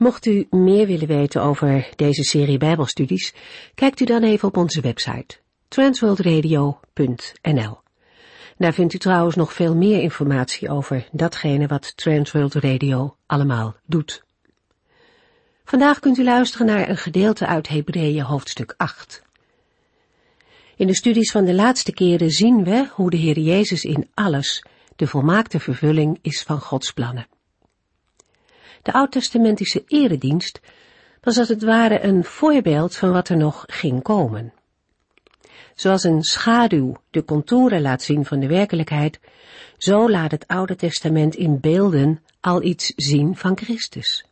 Mocht u meer willen weten over deze serie Bijbelstudies, kijkt u dan even op onze website transworldradio.nl. Daar vindt u trouwens nog veel meer informatie over datgene wat Transworld Radio allemaal doet. Vandaag kunt u luisteren naar een gedeelte uit Hebreeën hoofdstuk 8. In de studies van de laatste keren zien we hoe de Heer Jezus in alles de volmaakte vervulling is van Gods plannen. De oud-testamentische eredienst was als het ware een voorbeeld van wat er nog ging komen. Zoals een schaduw de contouren laat zien van de werkelijkheid, zo laat het Oude Testament in beelden al iets zien van Christus.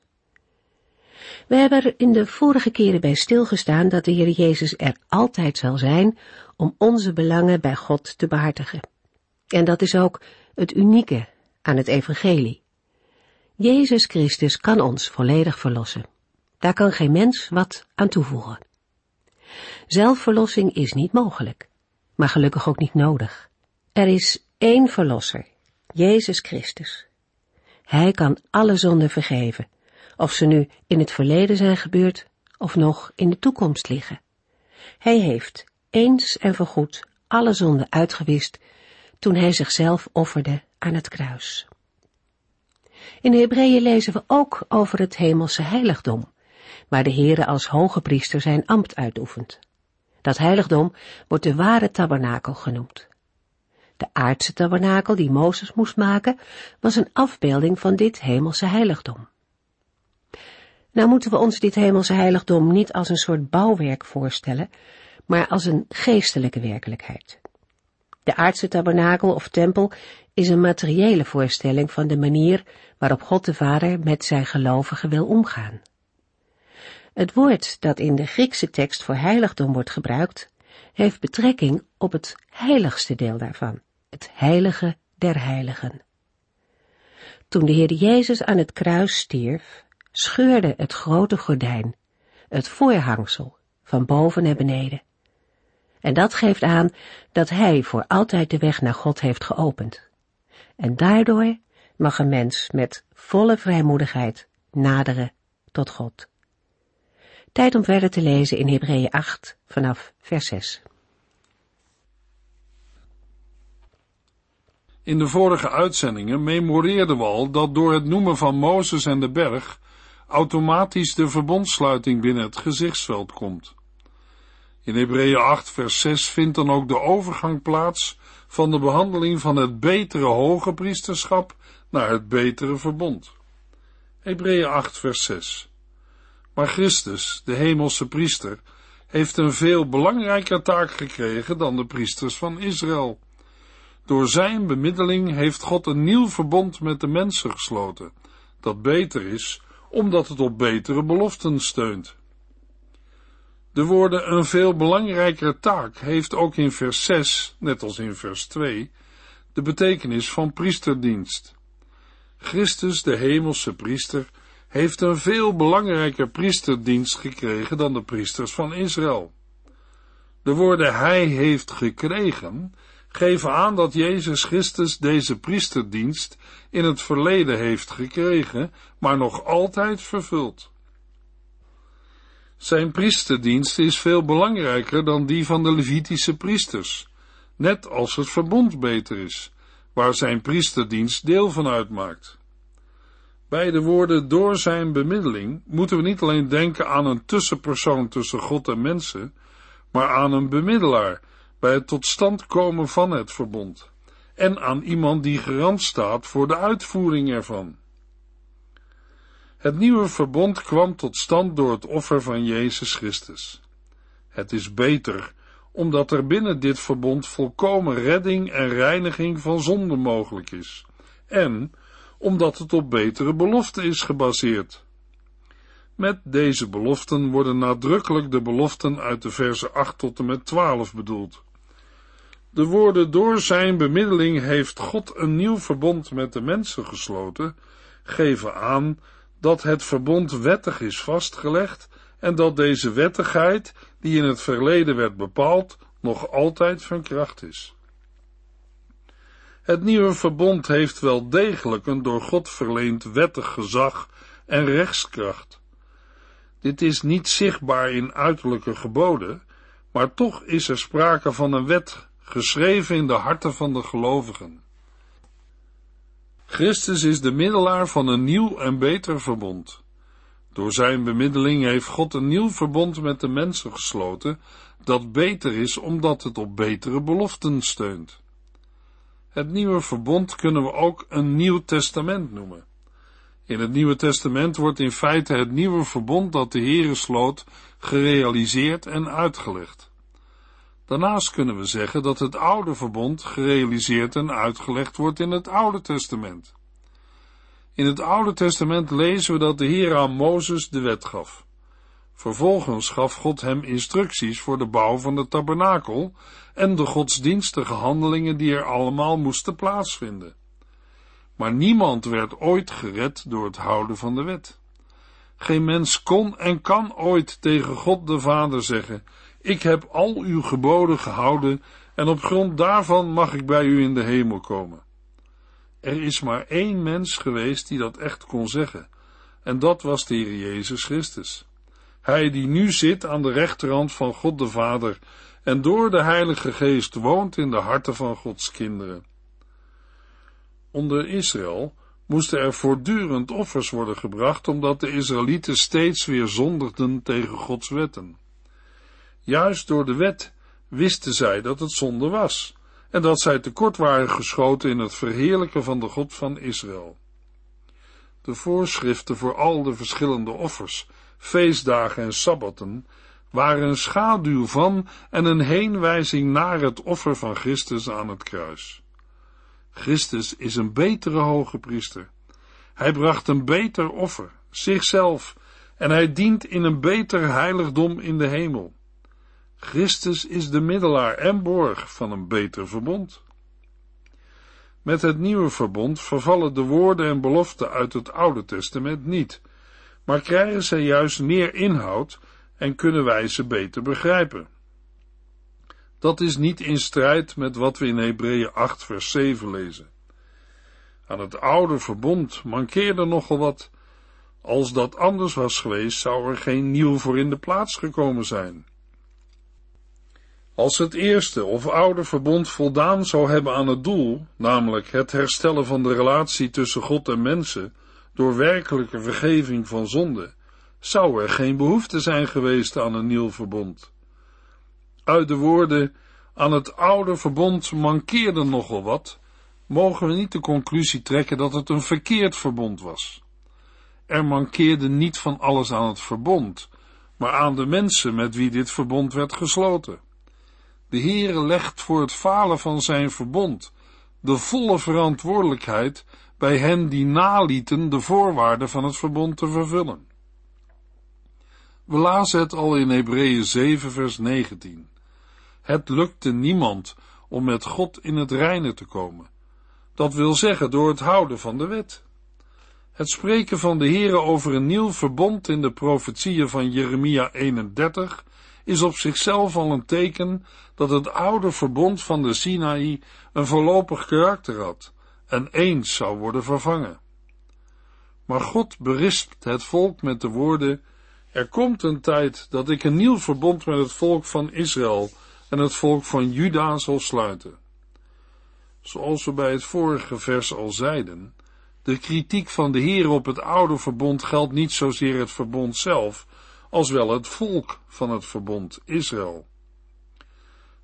We hebben er in de vorige keren bij stilgestaan dat de Heer Jezus er altijd zal zijn om onze belangen bij God te behartigen. En dat is ook het unieke aan het evangelie. Jezus Christus kan ons volledig verlossen. Daar kan geen mens wat aan toevoegen. Zelfverlossing is niet mogelijk, maar gelukkig ook niet nodig. Er is één verlosser, Jezus Christus. Hij kan alle zonden vergeven, of ze nu in het verleden zijn gebeurd of nog in de toekomst liggen. Hij heeft eens en voorgoed alle zonden uitgewist toen hij zichzelf offerde aan het kruis. In de Hebreeën lezen we ook over het hemelse heiligdom, waar de Heere als hoge priester zijn ambt uitoefent. Dat heiligdom wordt de ware tabernakel genoemd. De aardse tabernakel die Mozes moest maken, was een afbeelding van dit hemelse heiligdom. Nou moeten we ons dit hemelse heiligdom niet als een soort bouwwerk voorstellen, maar als een geestelijke werkelijkheid. De aardse tabernakel of tempel is een materiële voorstelling van de manier waarop God de Vader met zijn gelovigen wil omgaan. Het woord dat in de Griekse tekst voor heiligdom wordt gebruikt, heeft betrekking op het heiligste deel daarvan, het heilige der heiligen. Toen de Heer Jezus aan het kruis stierf, scheurde het grote gordijn, het voorhangsel, van boven naar beneden. En dat geeft aan dat Hij voor altijd de weg naar God heeft geopend. En daardoor mag een mens met volle vrijmoedigheid naderen tot God. Tijd om verder te lezen in Hebreeën 8 vanaf vers 6. In de vorige uitzendingen memoreerden we al dat door het noemen van Mozes en de berg automatisch de verbondsluiting binnen het gezichtsveld komt. In Hebreeën 8 vers 6 vindt dan ook de overgang plaats van de behandeling van het betere hoge priesterschap naar het betere verbond. Hebreeën 8 vers 6 Maar Christus, de hemelse priester, heeft een veel belangrijker taak gekregen dan de priesters van Israël. Door zijn bemiddeling heeft God een nieuw verbond met de mensen gesloten, dat beter is, omdat het op betere beloften steunt. De woorden een veel belangrijkere taak heeft ook in vers 6, net als in vers 2, de betekenis van priesterdienst. Christus, de hemelse priester, heeft een veel belangrijker priesterdienst gekregen dan de priesters van Israël. De woorden hij heeft gekregen geven aan dat Jezus Christus deze priesterdienst in het verleden heeft gekregen, maar nog altijd vervult. Zijn priesterdienst is veel belangrijker dan die van de Levitische priesters, net als het verbond beter is, waar zijn priesterdienst deel van uitmaakt. Bij de woorden door zijn bemiddeling moeten we niet alleen denken aan een tussenpersoon tussen God en mensen, maar aan een bemiddelaar bij het tot stand komen van het verbond, en aan iemand die garant staat voor de uitvoering ervan. Het nieuwe verbond kwam tot stand door het offer van Jezus Christus. Het is beter, omdat er binnen dit verbond volkomen redding en reiniging van zonde mogelijk is, en omdat het op betere beloften is gebaseerd. Met deze beloften worden nadrukkelijk de beloften uit de versen 8 tot en met 12 bedoeld. De woorden door zijn bemiddeling heeft God een nieuw verbond met de mensen gesloten, geven aan dat het verbond wettig is vastgelegd en dat deze wettigheid, die in het verleden werd bepaald, nog altijd van kracht is. Het nieuwe verbond heeft wel degelijk een door God verleend wettig gezag en rechtskracht. Dit is niet zichtbaar in uiterlijke geboden, maar toch is er sprake van een wet geschreven in de harten van de gelovigen. Christus is de middelaar van een nieuw en beter verbond. Door zijn bemiddeling heeft God een nieuw verbond met de mensen gesloten, dat beter is omdat het op betere beloften steunt. Het nieuwe verbond kunnen we ook een nieuw testament noemen. In het Nieuwe Testament wordt in feite het nieuwe verbond dat de Heere sloot gerealiseerd en uitgelegd. Daarnaast kunnen we zeggen dat het oude verbond gerealiseerd en uitgelegd wordt in het Oude Testament. In het Oude Testament lezen we dat de Heer aan Mozes de wet gaf. Vervolgens gaf God hem instructies voor de bouw van de tabernakel en de godsdienstige handelingen die er allemaal moesten plaatsvinden. Maar niemand werd ooit gered door het houden van de wet. Geen mens kon en kan ooit tegen God de Vader zeggen: Ik heb al uw geboden gehouden en op grond daarvan mag ik bij u in de hemel komen. Er is maar één mens geweest die dat echt kon zeggen, en dat was de Heer Jezus Christus. Hij die nu zit aan de rechterhand van God de Vader en door de Heilige Geest woont in de harten van Gods kinderen. Onder Israël moesten er voortdurend offers worden gebracht, omdat de Israëlieten steeds weer zondigden tegen Gods wetten. Juist door de wet wisten zij dat het zonde was, en dat zij tekort waren geschoten in het verheerlijken van de God van Israël. De voorschriften voor al de verschillende offers, feestdagen en sabbaten waren een schaduw van en een heenwijzing naar het offer van Christus aan het kruis. Christus is een betere hoge priester. Hij bracht een beter offer, zichzelf, en hij dient in een beter heiligdom in de hemel. Christus is de middelaar en borg van een beter verbond. Met het nieuwe verbond vervallen de woorden en beloften uit het Oude Testament niet, maar krijgen zij juist meer inhoud en kunnen wij ze beter begrijpen. Dat is niet in strijd met wat we in Hebreeën 8 vers 7 lezen. Aan het oude verbond mankeerde nogal wat. Als dat anders was geweest, zou er geen nieuw voor in de plaats gekomen zijn. Als het eerste of oude verbond voldaan zou hebben aan het doel, namelijk het herstellen van de relatie tussen God en mensen door werkelijke vergeving van zonde, zou er geen behoefte zijn geweest aan een nieuw verbond. Uit de woorden aan het oude verbond mankeerde nogal wat, mogen we niet de conclusie trekken dat het een verkeerd verbond was. Er mankeerde niet van alles aan het verbond, maar aan de mensen met wie dit verbond werd gesloten. De Heere legt voor het falen van zijn verbond de volle verantwoordelijkheid bij hen die nalieten de voorwaarden van het verbond te vervullen. We lazen het al in Hebreeën 7 vers 19. Het lukte niemand om met God in het reine te komen. Dat wil zeggen door het houden van de wet. Het spreken van de Heere over een nieuw verbond in de profetieën van Jeremia 31 is op zichzelf al een teken dat het oude verbond van de Sinaï een voorlopig karakter had en eens zou worden vervangen. Maar God berispt het volk met de woorden: Er komt een tijd dat ik een nieuw verbond met het volk van Israël en het volk van Juda zal sluiten. Zoals we bij het vorige vers al zeiden, de kritiek van de Heer op het oude verbond geldt niet zozeer het verbond zelf, als wel het volk van het verbond Israël.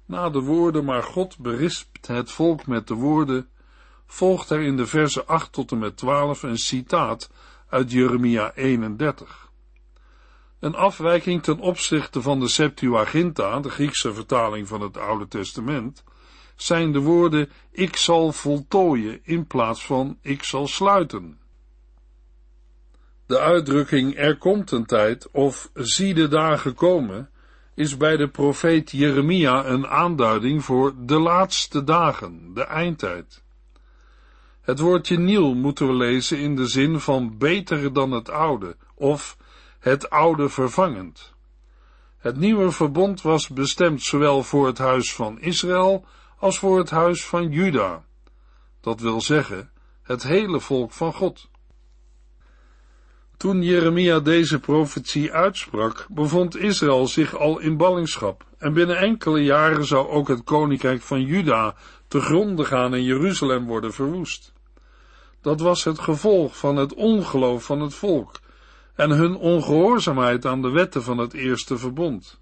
Na de woorden, maar God berispt het volk met de woorden, volgt er in de verse 8 tot en met 12 een citaat uit Jeremia 31. Een afwijking ten opzichte van de Septuaginta, de Griekse vertaling van het Oude Testament, zijn de woorden ik zal voltooien in plaats van ik zal sluiten. De uitdrukking er komt een tijd of zie de dagen komen is bij de profeet Jeremia een aanduiding voor de laatste dagen, de eindtijd. Het woordje nieuw moeten we lezen in de zin van beter dan het oude of het oude vervangend. Het nieuwe verbond was bestemd zowel voor het huis van Israël als voor het huis van Juda. Dat wil zeggen, het hele volk van God. Toen Jeremia deze profetie uitsprak, bevond Israël zich al in ballingschap, en binnen enkele jaren zou ook het koninkrijk van Juda te gronde gaan en Jeruzalem worden verwoest. Dat was het gevolg van het ongeloof van het volk en hun ongehoorzaamheid aan de wetten van het eerste verbond.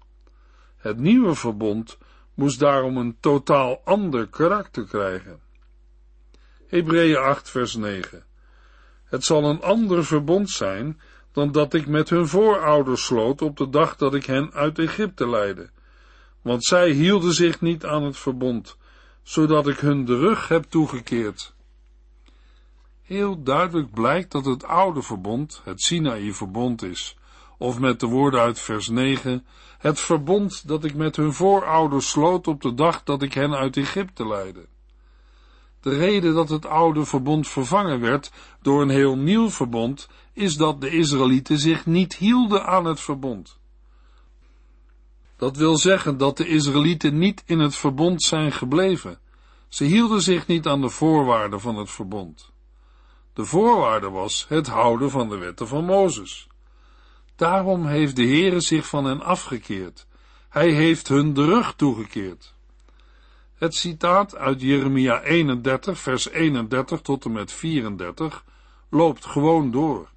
Het nieuwe verbond moest daarom een totaal ander karakter krijgen. Hebreeën 8 vers 9 Het zal een ander verbond zijn dan dat ik met hun voorouders sloot op de dag dat ik hen uit Egypte leidde, want zij hielden zich niet aan het verbond, zodat ik hun de rug heb toegekeerd. Heel duidelijk blijkt dat het oude verbond het Sinaï-verbond is, of met de woorden uit vers 9, het verbond dat ik met hun voorouders sloot op de dag dat ik hen uit Egypte leidde. De reden dat het oude verbond vervangen werd door een heel nieuw verbond, is dat de Israëlieten zich niet hielden aan het verbond. Dat wil zeggen dat de Israëlieten niet in het verbond zijn gebleven. Ze hielden zich niet aan de voorwaarden van het verbond. De voorwaarde was het houden van de wetten van Mozes. Daarom heeft de Heere zich van hen afgekeerd. Hij heeft hun de rug toegekeerd. Het citaat uit Jeremia 31, vers 31 tot en met 34 loopt gewoon door.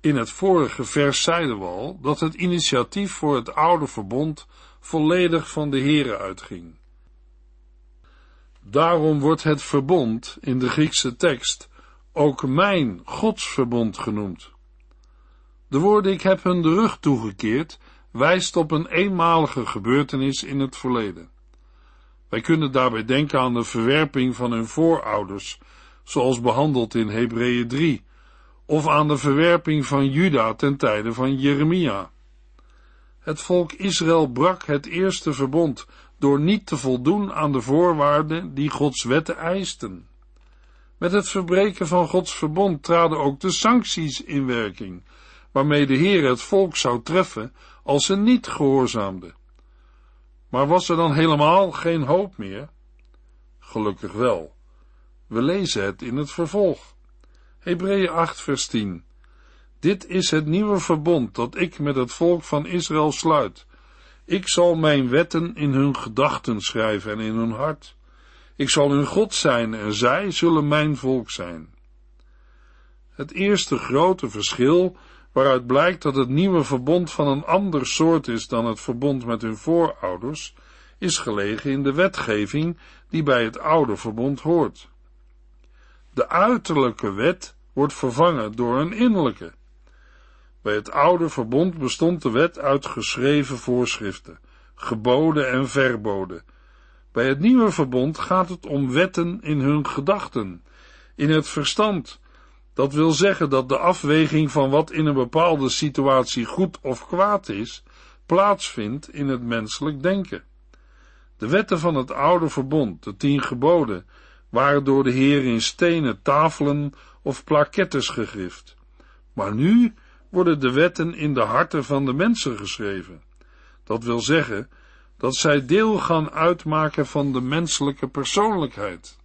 In het vorige vers zeiden we al dat het initiatief voor het oude verbond volledig van de Heere uitging. Daarom wordt het verbond in de Griekse tekst ook mijn Godsverbond genoemd. De woorden ik heb hun de rug toegekeerd wijst op een eenmalige gebeurtenis in het verleden. Wij kunnen daarbij denken aan de verwerping van hun voorouders, zoals behandeld in Hebreeën 3, of aan de verwerping van Juda ten tijde van Jeremia. Het volk Israël brak het eerste verbond door niet te voldoen aan de voorwaarden die Gods wetten eisten. Met het verbreken van Gods verbond traden ook de sancties in werking, waarmee de Heer het volk zou treffen als ze niet gehoorzaamden. Maar was er dan helemaal geen hoop meer? Gelukkig wel. We lezen het in het vervolg. Hebreeën 8 vers 10. Dit is het nieuwe verbond dat ik met het volk van Israël sluit. Ik zal mijn wetten in hun gedachten schrijven en in hun hart. Ik zal hun God zijn en zij zullen mijn volk zijn. Het eerste grote verschil waaruit blijkt dat het nieuwe verbond van een ander soort is dan het verbond met hun voorouders, is gelegen in de wetgeving die bij het oude verbond hoort. De uiterlijke wet wordt vervangen door een innerlijke. Bij het oude verbond bestond de wet uit geschreven voorschriften, geboden en verboden. Bij het nieuwe verbond gaat het om wetten in hun gedachten, in het verstand, dat wil zeggen dat de afweging van wat in een bepaalde situatie goed of kwaad is, plaatsvindt in het menselijk denken. De wetten van het oude verbond, de tien geboden, waren door de Heer in stenen tafelen of plakettes gegrift. Maar nu worden de wetten in de harten van de mensen geschreven. Dat wil zeggen dat zij deel gaan uitmaken van de menselijke persoonlijkheid.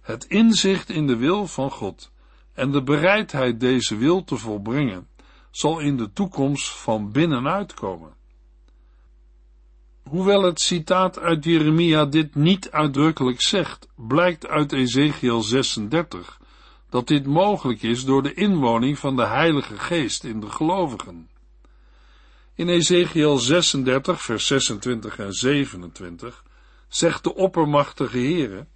Het inzicht in de wil van God en de bereidheid deze wil te volbrengen zal in de toekomst van binnenuit komen. Hoewel het citaat uit Jeremia dit niet uitdrukkelijk zegt, blijkt uit Ezekiel 36 dat dit mogelijk is door de inwoning van de Heilige Geest in de gelovigen. In Ezekiel 36, vers 26 en 27 zegt de oppermachtige Heere,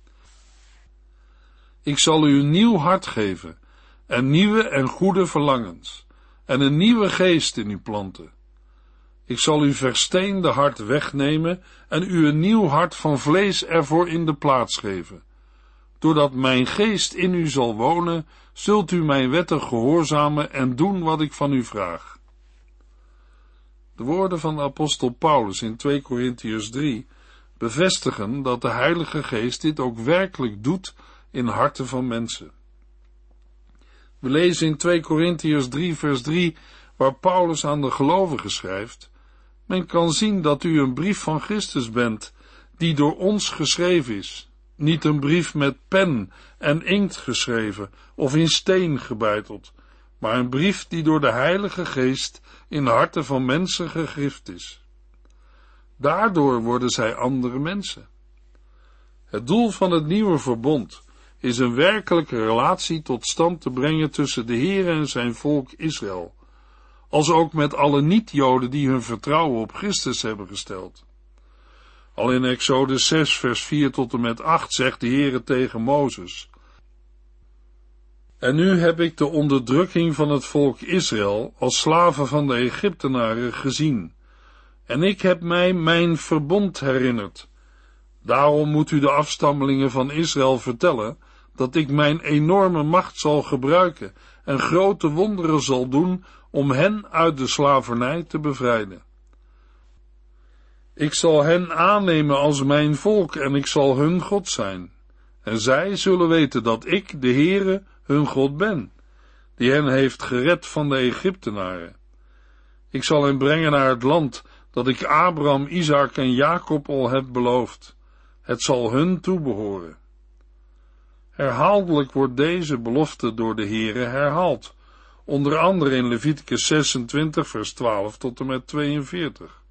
Ik zal u een nieuw hart geven en nieuwe en goede verlangens, en een nieuwe geest in u planten. Ik zal uw versteende hart wegnemen en u een nieuw hart van vlees ervoor in de plaats geven. Doordat mijn geest in u zal wonen, zult u mijn wetten gehoorzamen en doen wat ik van u vraag. De woorden van de apostel Paulus in 2 Korintiërs 3 bevestigen dat de Heilige Geest dit ook werkelijk doet in harten van mensen. We lezen in 2 Korintiërs 3 vers 3 waar Paulus aan de gelovigen schrijft, men kan zien dat u een brief van Christus bent, die door ons geschreven is, niet een brief met pen en inkt geschreven of in steen gebeiteld, maar een brief die door de Heilige Geest in harten van mensen gegrift is. Daardoor worden zij andere mensen. Het doel van het nieuwe verbond is een werkelijke relatie tot stand te brengen tussen de Heer en zijn volk Israël, als ook met alle niet-Joden die hun vertrouwen op Christus hebben gesteld. Al in Exodus 6 vers 4 tot en met 8 zegt de Heere tegen Mozes, En nu heb ik de onderdrukking van het volk Israël als slaven van de Egyptenaren gezien, en ik heb mij mijn verbond herinnerd. Daarom moet u de afstammelingen van Israël vertellen dat ik mijn enorme macht zal gebruiken en grote wonderen zal doen om hen uit de slavernij te bevrijden. Ik zal hen aannemen als mijn volk en ik zal hun God zijn. En zij zullen weten dat ik, de Heere, hun God ben, die hen heeft gered van de Egyptenaren. Ik zal hen brengen naar het land dat ik Abraham, Isaac en Jacob al heb beloofd. Het zal hun toebehoren. Herhaaldelijk wordt deze belofte door de Heere herhaald, onder andere in Leviticus 26 vers 12 tot en met 42,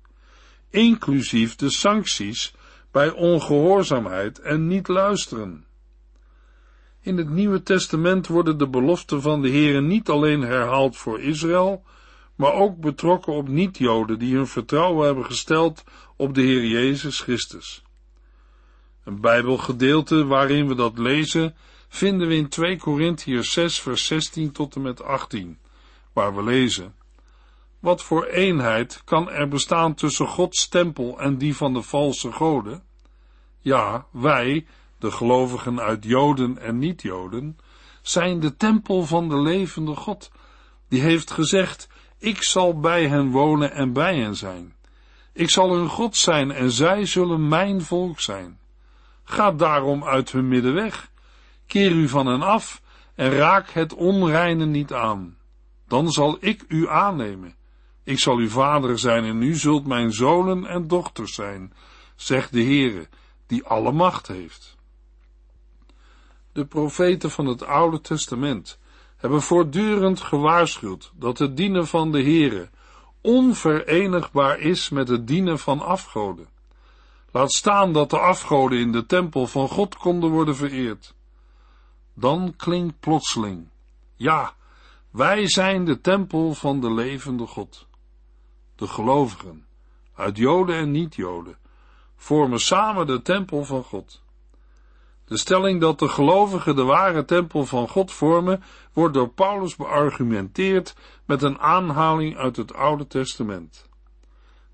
inclusief de sancties bij ongehoorzaamheid en niet luisteren. In het Nieuwe Testament worden de beloften van de Heere niet alleen herhaald voor Israël, maar ook betrokken op niet-Joden die hun vertrouwen hebben gesteld op de Heer Jezus Christus. Een Bijbelgedeelte waarin we dat lezen, vinden we in 2 Korintiërs 6 vers 16 tot en met 18, waar we lezen. Wat voor eenheid kan er bestaan tussen Gods tempel en die van de valse goden? Ja, wij, de gelovigen uit Joden en niet-Joden, zijn de tempel van de levende God, die heeft gezegd, ik zal bij hen wonen en bij hen zijn. Ik zal hun God zijn en zij zullen mijn volk zijn. Ga daarom uit hun midden weg. Keer u van hen af en raak het onreine niet aan. Dan zal ik u aannemen. Ik zal uw vader zijn en u zult mijn zonen en dochters zijn, zegt de Heere, die alle macht heeft. De profeten van het Oude Testament hebben voortdurend gewaarschuwd dat het dienen van de Heere onverenigbaar is met het dienen van afgoden. Laat staan dat de afgoden in de tempel van God konden worden vereerd. Dan klinkt plotseling, ja, wij zijn de tempel van de levende God. De gelovigen, uit Joden en niet-Joden, vormen samen de tempel van God. De stelling dat de gelovigen de ware tempel van God vormen, wordt door Paulus beargumenteerd met een aanhaling uit het Oude Testament.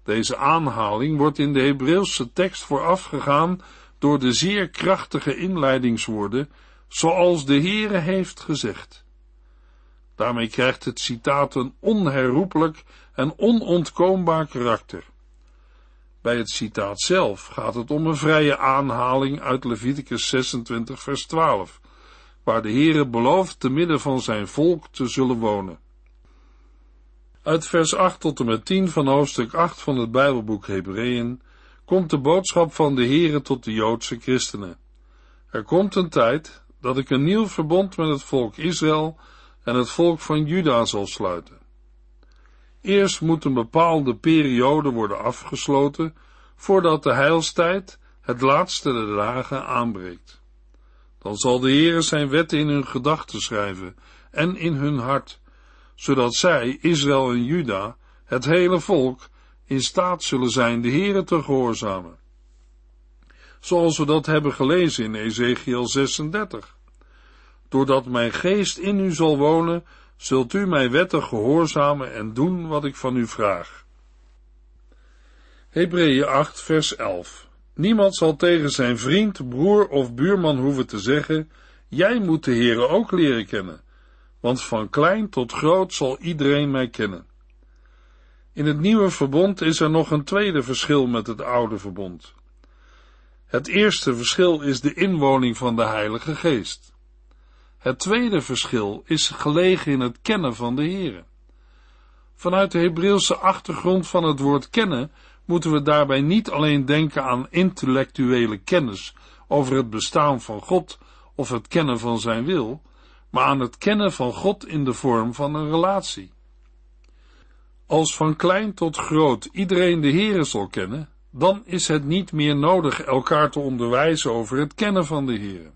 Deze aanhaling wordt in de Hebreeuwse tekst voorafgegaan door de zeer krachtige inleidingswoorden, zoals de Heere heeft gezegd. Daarmee krijgt het citaat een onherroepelijk en onontkoombaar karakter. Bij het citaat zelf gaat het om een vrije aanhaling uit Leviticus 26 vers 12, waar de Heere belooft te midden van zijn volk te zullen wonen. Uit vers 8 tot en met 10 van hoofdstuk 8 van het Bijbelboek Hebreeën komt de boodschap van de Heere tot de Joodse christenen. Er komt een tijd dat ik een nieuw verbond met het volk Israël en het volk van Juda zal sluiten. Eerst moet een bepaalde periode worden afgesloten voordat de heilstijd, het laatste der dagen, aanbreekt. Dan zal de Heere zijn wetten in hun gedachten schrijven en in hun hart, zodat zij, Israël en Juda, het hele volk, in staat zullen zijn de Heere te gehoorzamen. Zoals we dat hebben gelezen in Ezekiel 36. Doordat mijn geest in u zal wonen, zult u mijn wetten gehoorzamen en doen wat ik van u vraag. Hebreeën 8, vers 11. Niemand zal tegen zijn vriend, broer of buurman hoeven te zeggen: Jij moet de Heere ook leren kennen, want van klein tot groot zal iedereen mij kennen. In het nieuwe verbond is er nog een tweede verschil met het oude verbond. Het eerste verschil is de inwoning van de Heilige Geest. Het tweede verschil is gelegen in het kennen van de Here. Vanuit de Hebreeuwse achtergrond van het woord kennen moeten we daarbij niet alleen denken aan intellectuele kennis over het bestaan van God of het kennen van zijn wil, maar aan het kennen van God in de vorm van een relatie. Als van klein tot groot iedereen de Heere zal kennen, dan is het niet meer nodig elkaar te onderwijzen over het kennen van de Heere.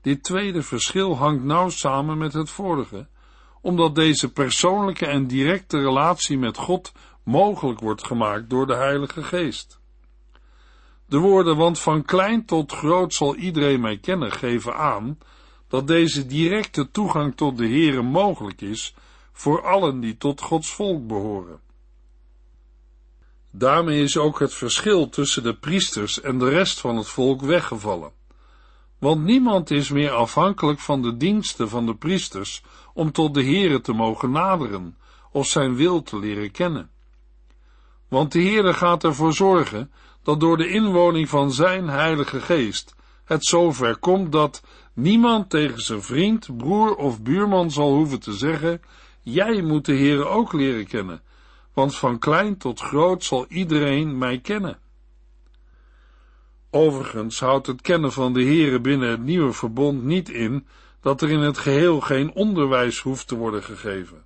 Dit tweede verschil hangt nauw samen met het vorige, omdat deze persoonlijke en directe relatie met God mogelijk wordt gemaakt door de Heilige Geest. De woorden, want van klein tot groot zal iedereen mij kennen, geven aan dat deze directe toegang tot de Heere mogelijk is voor allen die tot Gods volk behoren. Daarmee is ook het verschil tussen de priesters en de rest van het volk weggevallen. Want niemand is meer afhankelijk van de diensten van de priesters om tot de Heere te mogen naderen of zijn wil te leren kennen. Want de Heere gaat ervoor zorgen dat door de inwoning van zijn Heilige Geest het zover komt dat niemand tegen zijn vriend, broer of buurman zal hoeven te zeggen: Jij moet de Heere ook leren kennen, want van klein tot groot zal iedereen mij kennen. Overigens houdt het kennen van de Heere binnen het nieuwe verbond niet in dat er in het geheel geen onderwijs hoeft te worden gegeven.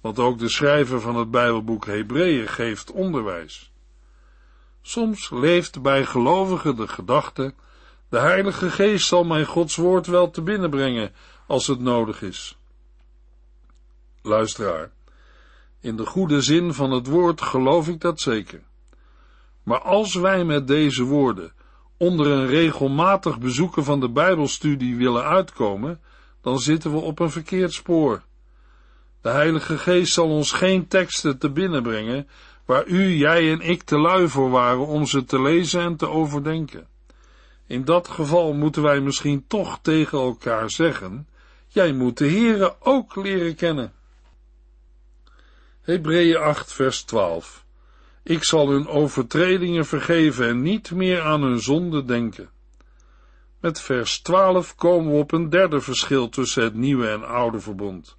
Want ook de schrijver van het Bijbelboek Hebreeën geeft onderwijs. Soms leeft bij gelovigen de gedachte: de Heilige Geest zal mij Gods woord wel te binnen brengen als het nodig is. Luisteraar, in de goede zin van het woord geloof ik dat zeker. Maar als wij met deze woorden onder een regelmatig bezoeken van de Bijbelstudie willen uitkomen, dan zitten we op een verkeerd spoor. De Heilige Geest zal ons geen teksten te binnenbrengen waar u, jij en ik te lui voor waren om ze te lezen en te overdenken. In dat geval moeten wij misschien toch tegen elkaar zeggen, jij moet de Heere ook leren kennen. Hebreeën 8 vers 12 Ik zal hun overtredingen vergeven en niet meer aan hun zonde denken. Met vers 12 komen we op een derde verschil tussen het nieuwe en oude verbond.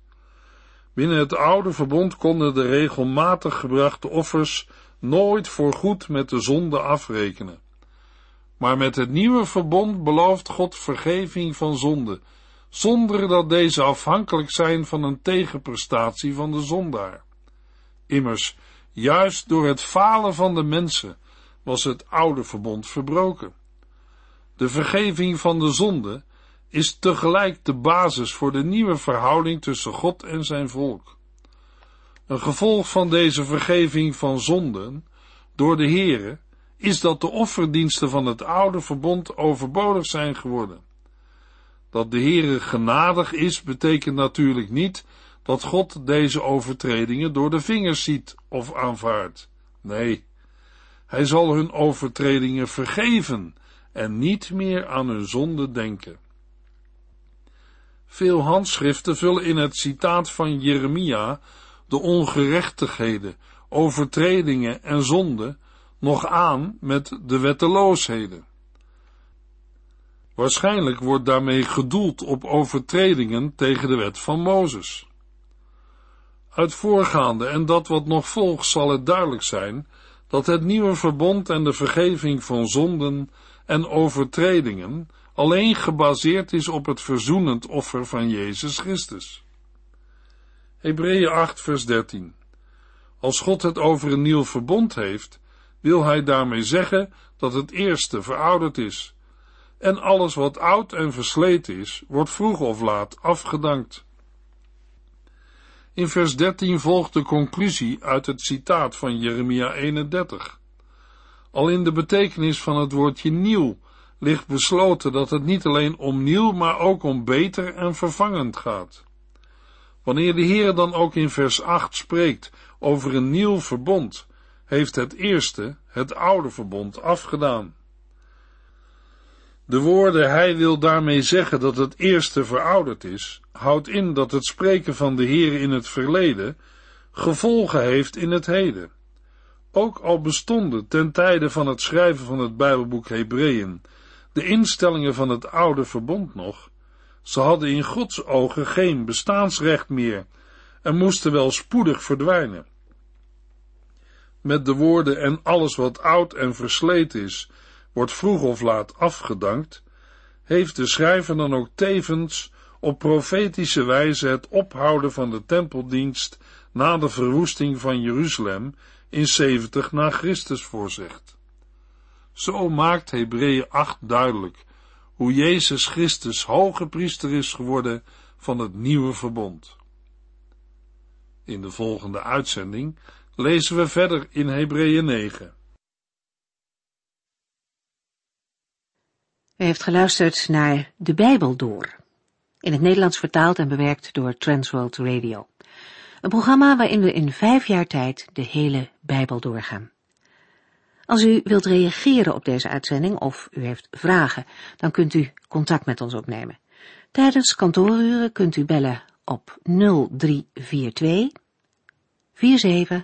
Binnen het oude verbond konden de regelmatig gebrachte offers nooit voorgoed met de zonde afrekenen. Maar met het nieuwe verbond belooft God vergeving van zonde, zonder dat deze afhankelijk zijn van een tegenprestatie van de zondaar. Immers, juist door het falen van de mensen was het oude verbond verbroken. De vergeving van de zonde is tegelijk de basis voor de nieuwe verhouding tussen God en zijn volk. Een gevolg van deze vergeving van zonden door de Heere is dat de offerdiensten van het oude verbond overbodig zijn geworden. Dat de Heere genadig is, betekent natuurlijk niet dat God deze overtredingen door de vingers ziet of aanvaardt. Nee, hij zal hun overtredingen vergeven en niet meer aan hun zonde denken. Veel handschriften vullen in het citaat van Jeremia de ongerechtigheden, overtredingen en zonden nog aan met de wetteloosheden. Waarschijnlijk wordt daarmee gedoeld op overtredingen tegen de wet van Mozes. Uit voorgaande en dat wat nog volgt zal het duidelijk zijn dat het nieuwe verbond en de vergeving van zonden en overtredingen alleen gebaseerd is op het verzoenend offer van Jezus Christus. Hebreeën 8 vers 13 Als God het over een nieuw verbond heeft, wil hij daarmee zeggen dat het eerste verouderd is, en alles wat oud en versleten is, wordt vroeg of laat afgedankt. In vers 13 volgt de conclusie uit het citaat van Jeremia 31. Al in de betekenis van het woordje nieuw ligt besloten dat het niet alleen om nieuw, maar ook om beter en vervangend gaat. Wanneer de Heer dan ook in vers 8 spreekt over een nieuw verbond, heeft het eerste, het oude verbond, afgedaan. De woorden hij wil daarmee zeggen dat het eerste verouderd is, houdt in dat het spreken van de Heer in het verleden gevolgen heeft in het heden. Ook al bestonden ten tijde van het schrijven van het Bijbelboek Hebreeën de instellingen van het oude verbond nog, ze hadden in Gods ogen geen bestaansrecht meer en moesten wel spoedig verdwijnen. Met de woorden en alles wat oud en versleten is, wordt vroeg of laat afgedankt, heeft de schrijver dan ook tevens op profetische wijze het ophouden van de tempeldienst na de verwoesting van Jeruzalem in 70 na Christus voorzegd. Zo maakt Hebreeën 8 duidelijk hoe Jezus Christus hoge priester is geworden van het nieuwe verbond. In de volgende uitzending lezen we verder in Hebreeën 9. U heeft geluisterd naar De Bijbel Door, in het Nederlands vertaald en bewerkt door Transworld Radio. Een programma waarin we in vijf jaar tijd de hele Bijbel doorgaan. Als u wilt reageren op deze uitzending of u heeft vragen, dan kunt u contact met ons opnemen. Tijdens kantooruren kunt u bellen op 0342 47